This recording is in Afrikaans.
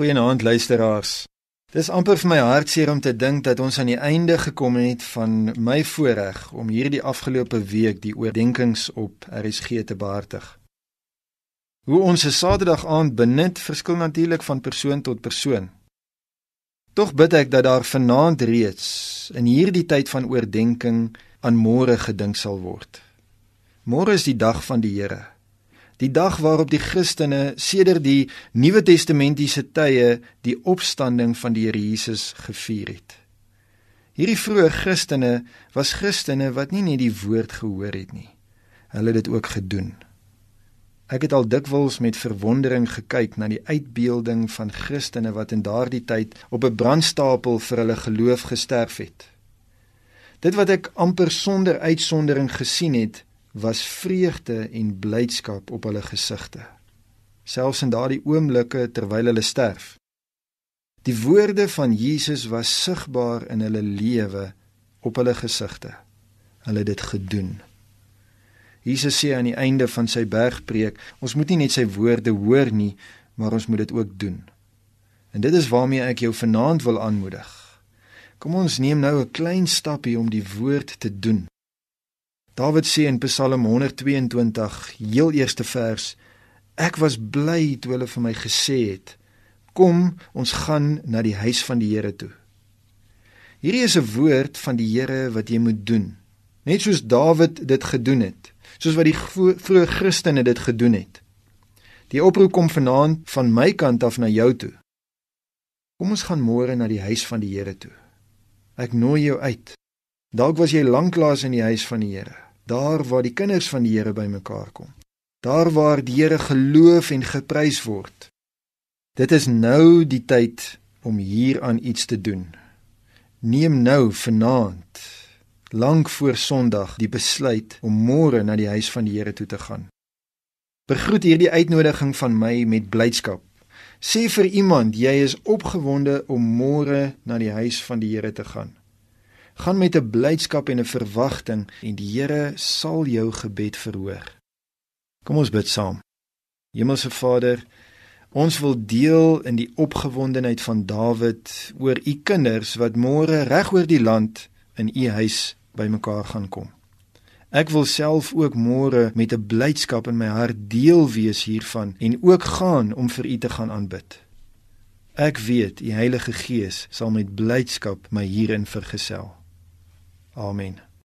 Goeienaand luisteraars. Dis amper vir my hartseer om te dink dat ons aan die einde gekom het van my voorreg om hierdie afgelope week die oordeenkings op RSG te behartig. Hoe ons se Saterdag aand benut verskil natuurlik van persoon tot persoon. Tog bid ek dat daar vanaand reeds in hierdie tyd van oordeenking aan môre gedink sal word. Môre is die dag van die Here die dag waarop die Christene sedert die Nuwe Testamentiese tye die opstanding van die Here Jesus gevier het. Hierdie vroeë Christene was Christene wat nie net die woord gehoor het nie. Hulle het dit ook gedoen. Ek het al dikwels met verwondering gekyk na die uitbeelding van Christene wat in daardie tyd op 'n brandstapel vir hulle geloof gesterf het. Dit wat ek amper sonder uitsondering gesien het, was vreugde en blydskap op hulle gesigte selfs in daardie oomblikke terwyl hulle sterf. Die woorde van Jesus was sigbaar in hulle lewe op hulle gesigte. Hulle het dit gedoen. Jesus sê aan die einde van sy bergpreek ons moet nie net sy woorde hoor nie maar ons moet dit ook doen. En dit is waarmee ek jou vanaand wil aanmoedig. Kom ons neem nou 'n klein stapie om die woord te doen Dawid sê in Psalm 122, heel eerste vers: Ek was bly toe hulle vir my gesê het: Kom, ons gaan na die huis van die Here toe. Hierdie is 'n woord van die Here wat jy moet doen. Net soos Dawid dit gedoen het, soos wat die vroeë Christene dit gedoen het. Die oproep kom vanaand van my kant af na jou toe. Kom ons gaan môre na die huis van die Here toe. Ek nooi jou uit. Dalk was jy lanklaas in die huis van die Here, daar waar die kinders van die Here bymekaar kom. Daar waar die Here geloof en geprys word. Dit is nou die tyd om hieraan iets te doen. Neem nou vanaand, lank voor Sondag, die besluit om môre na die huis van die Here toe te gaan. Begroet hierdie uitnodiging van my met blydskap. Sê vir iemand jy is opgewonde om môre na die huis van die Here te gaan gaan met 'n blydskap en 'n verwagting en die Here sal jou gebed verhoor. Kom ons bid saam. Hemelse Vader, ons wil deel in die opgewondenheid van Dawid oor u kinders wat môre reg oor die land in u huis bymekaar gaan kom. Ek wil self ook môre met 'n blydskap in my hart deel wees hiervan en ook gaan om vir u te gaan aanbid. Ek weet u Heilige Gees sal met blydskap my hierin vergesel. Amen.